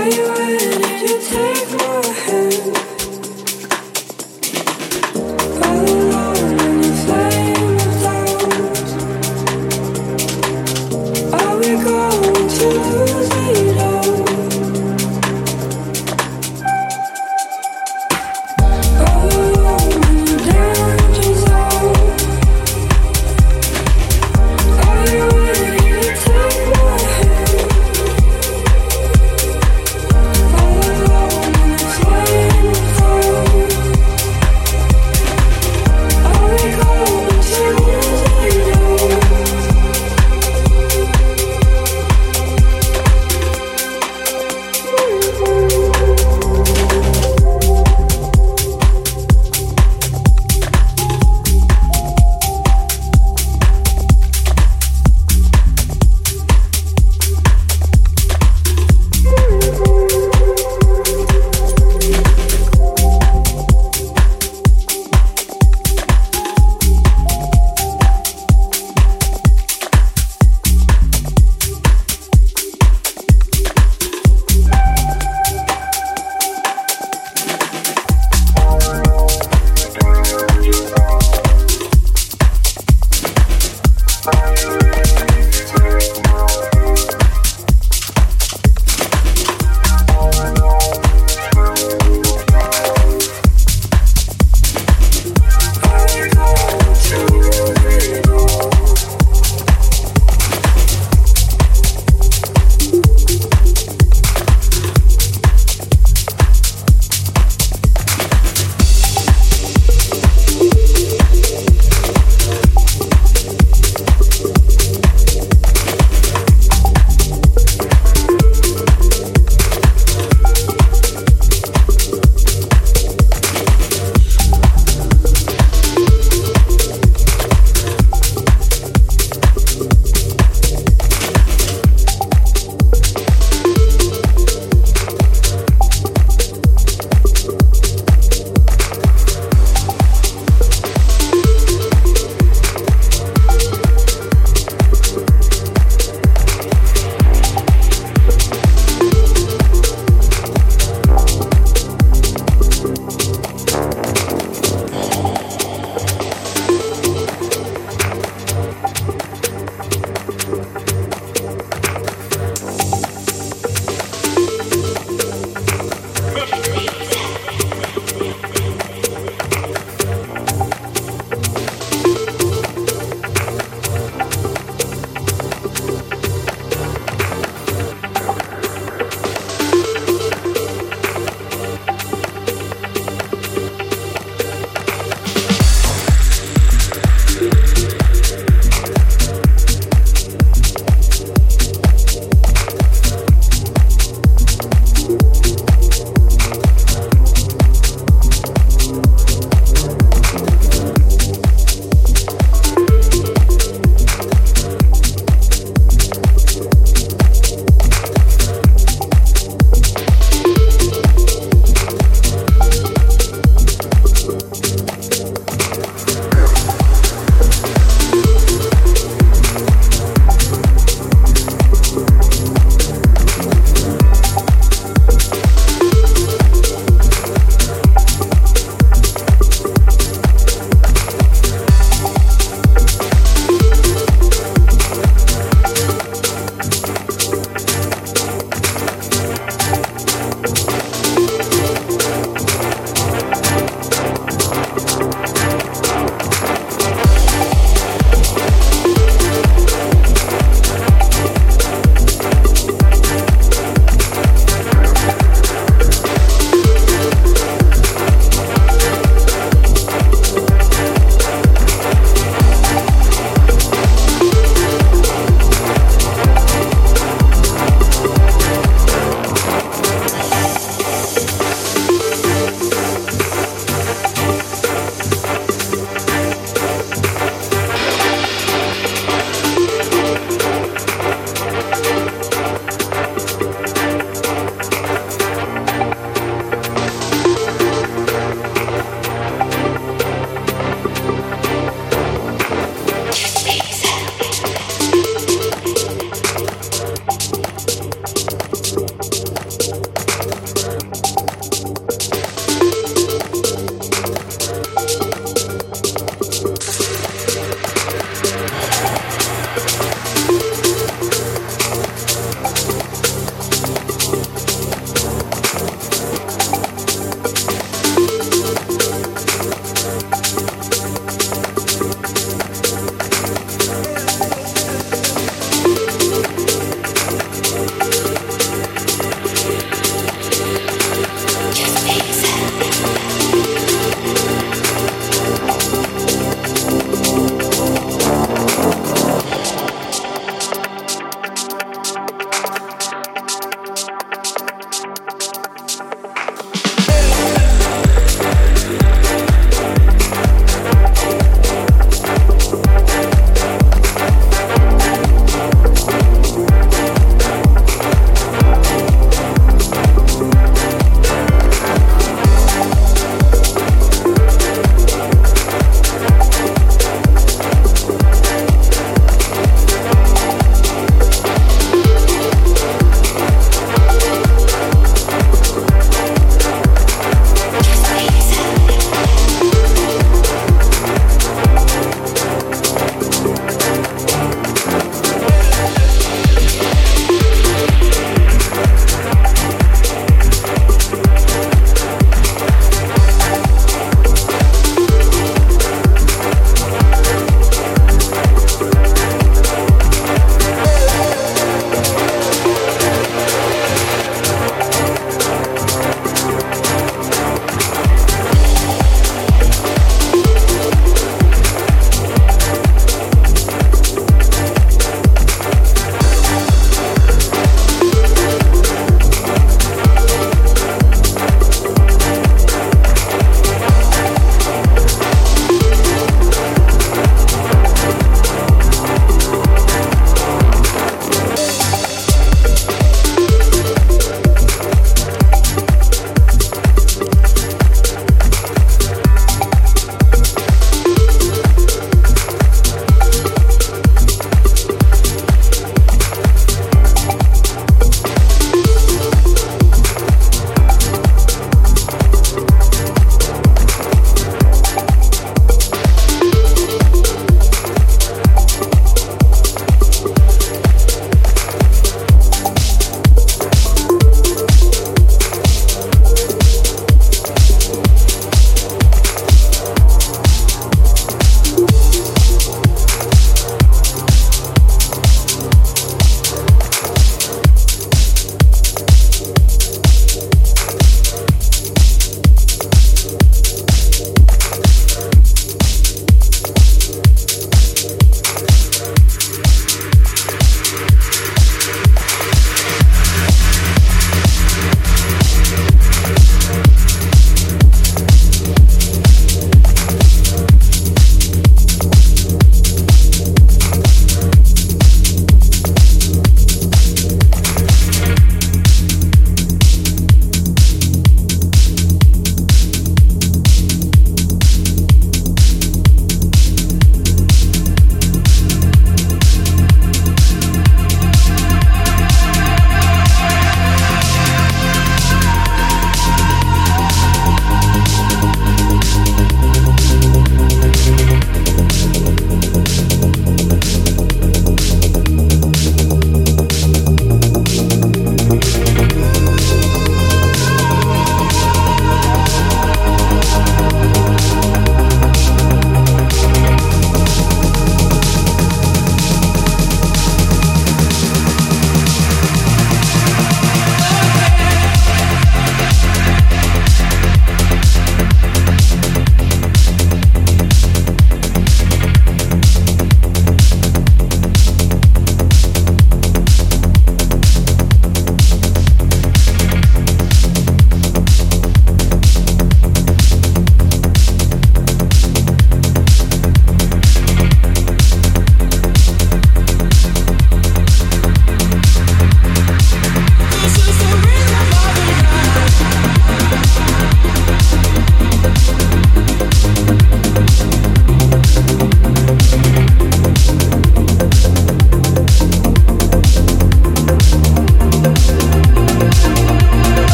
Why you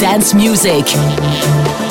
best of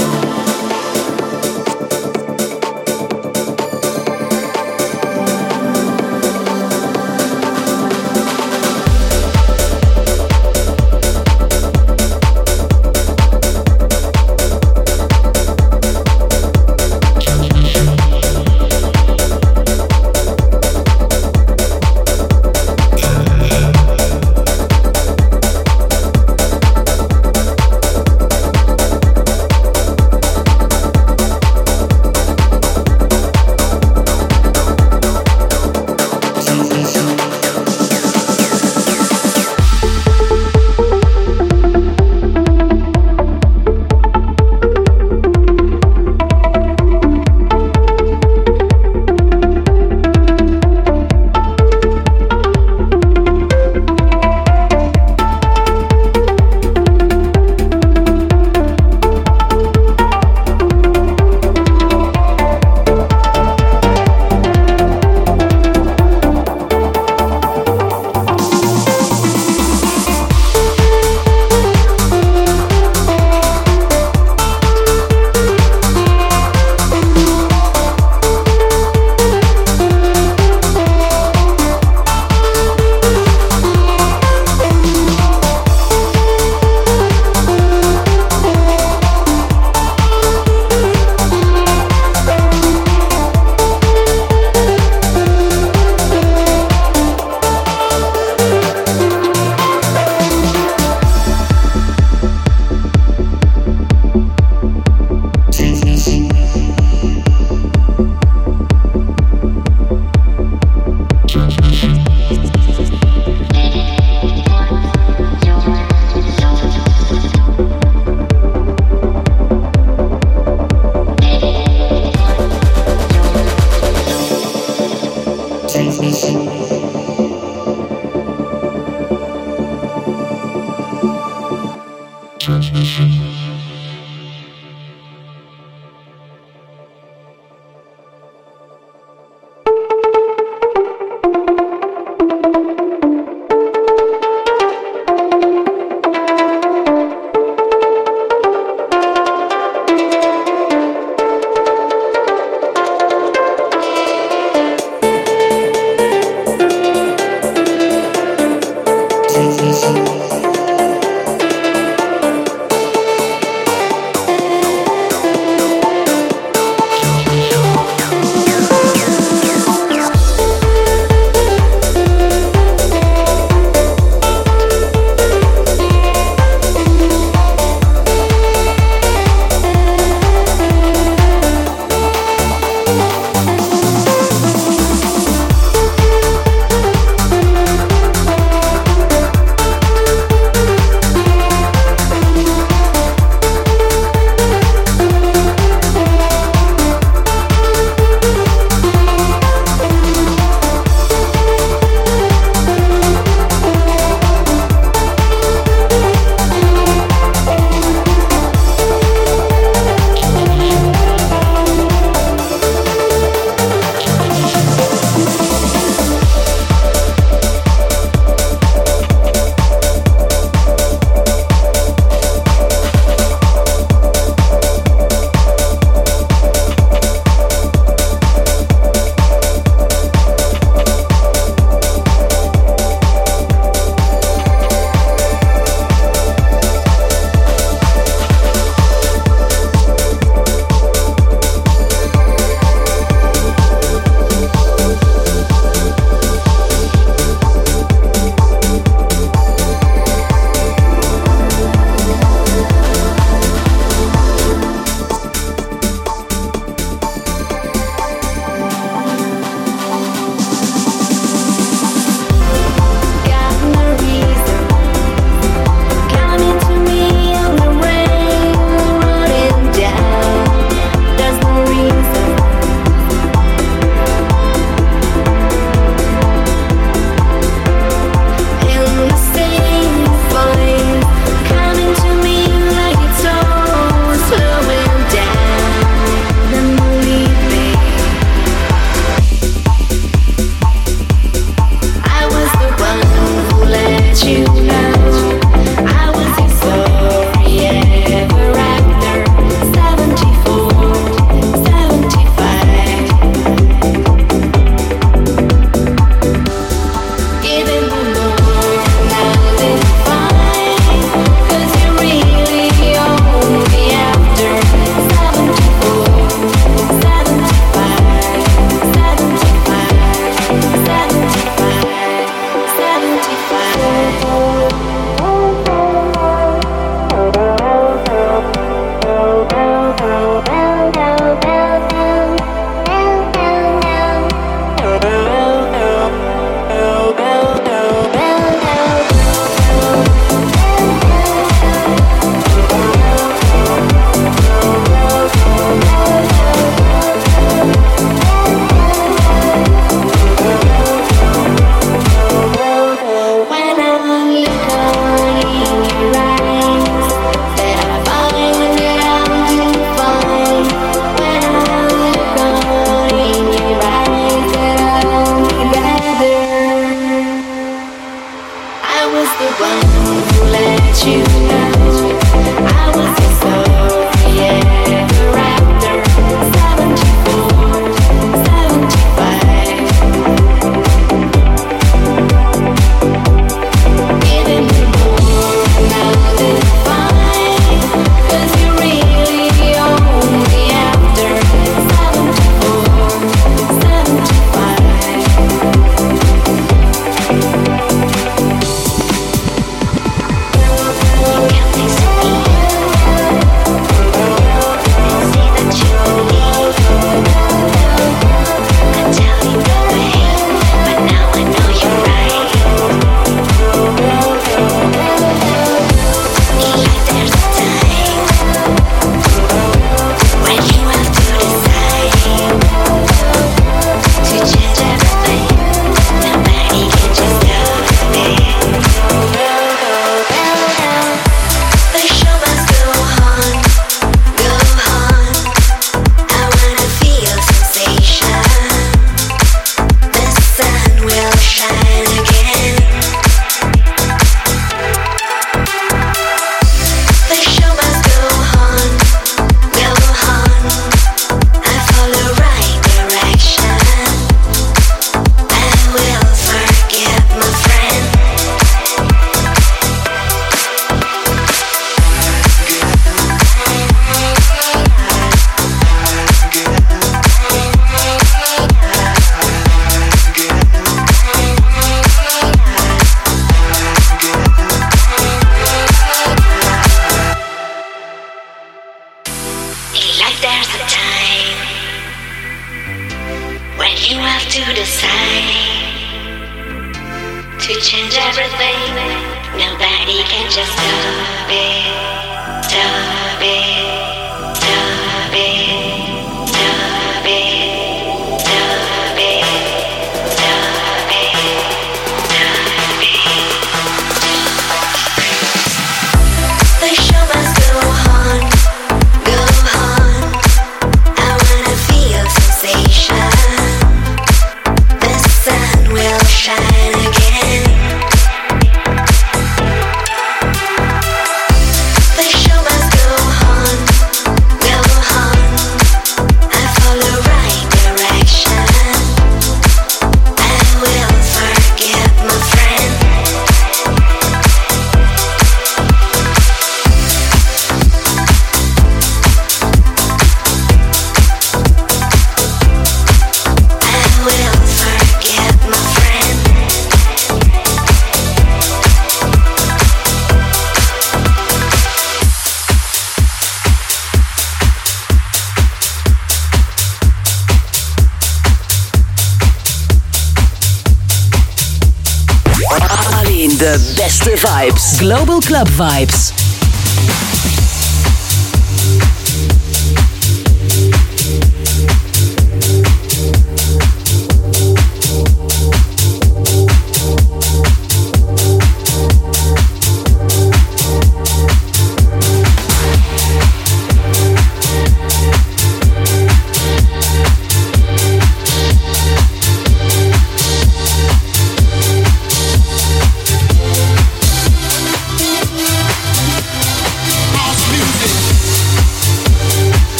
dance vibes. Global Club Vibes.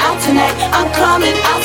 out tonight. I'm coming out.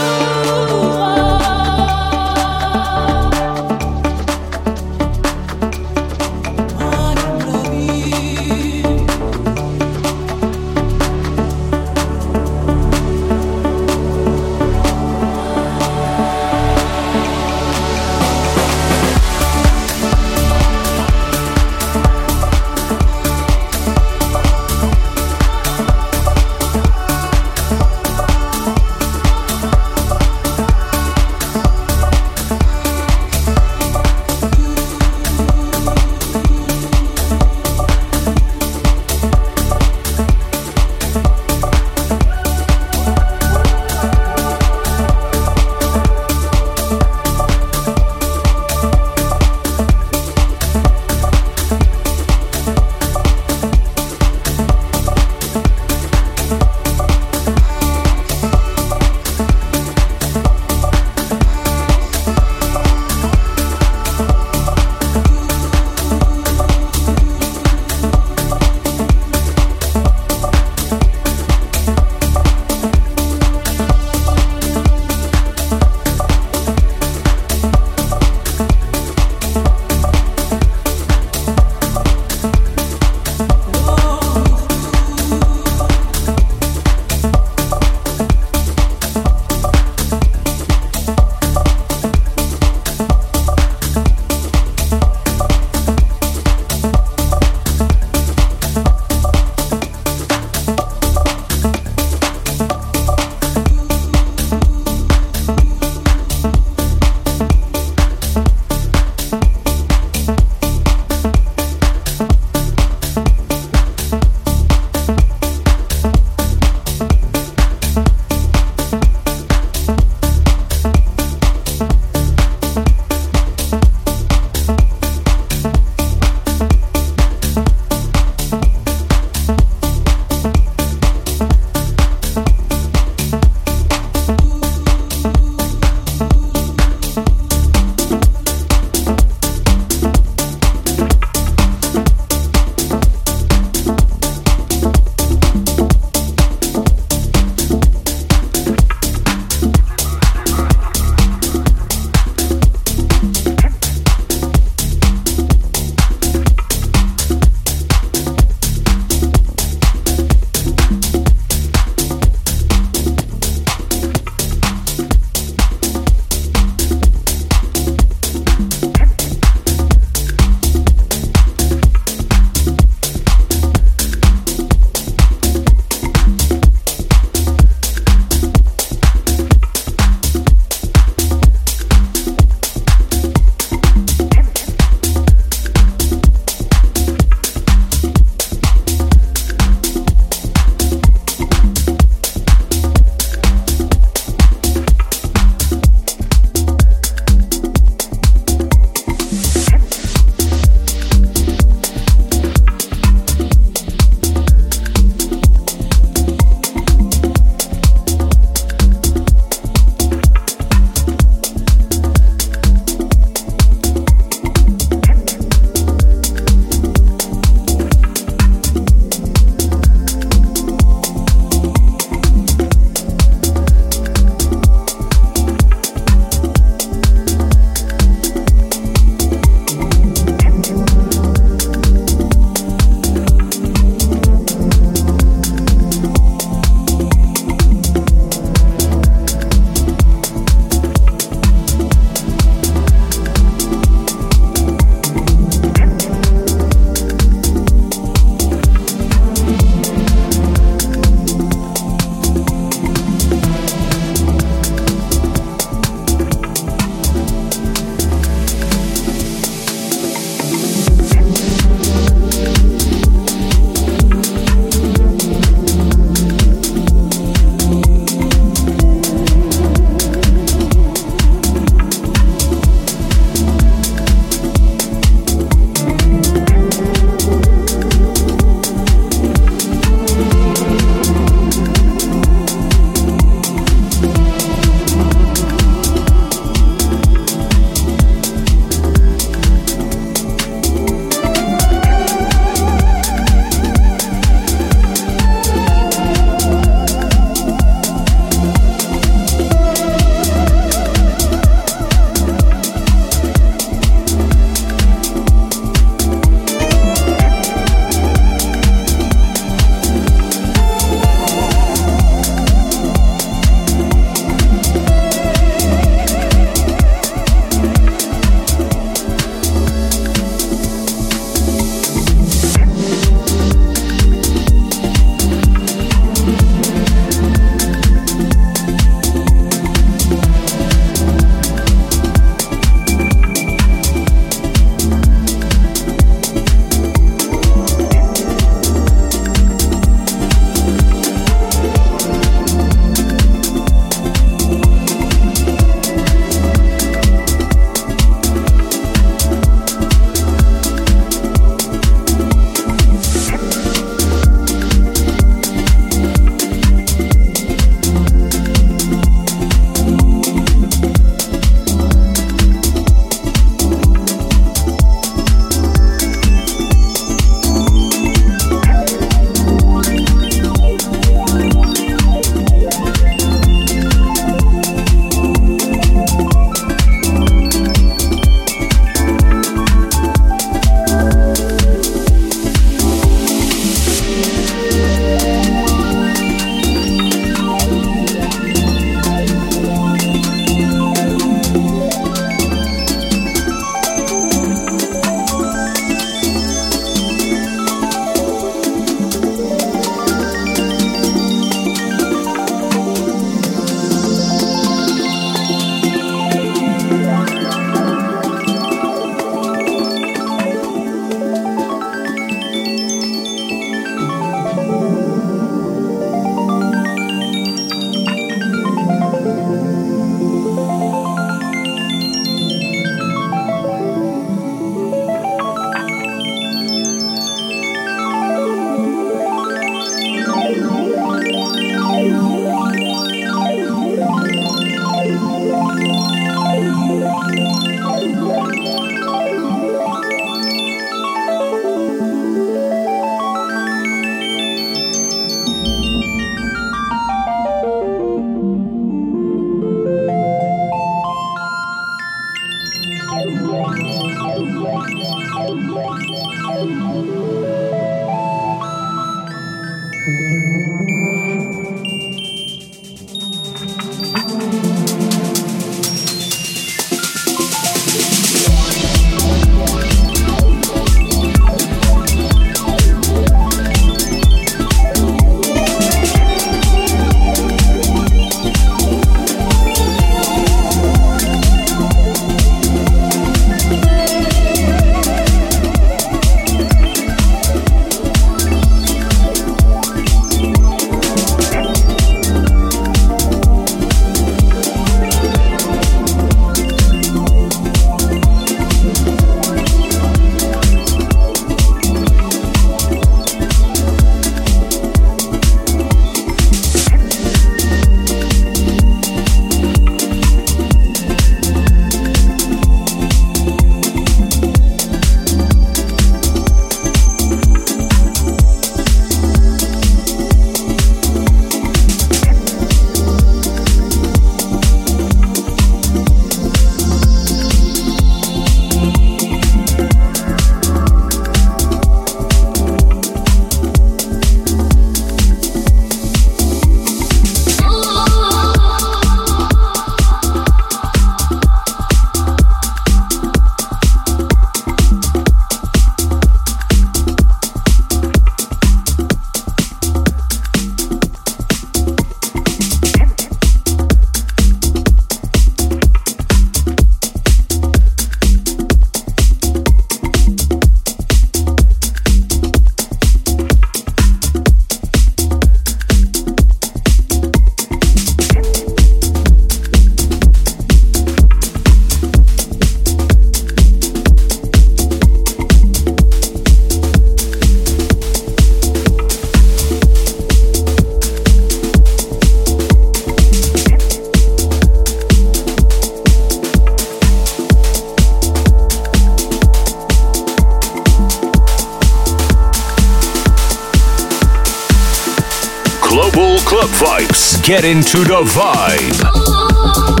Get into the vibe.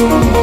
you.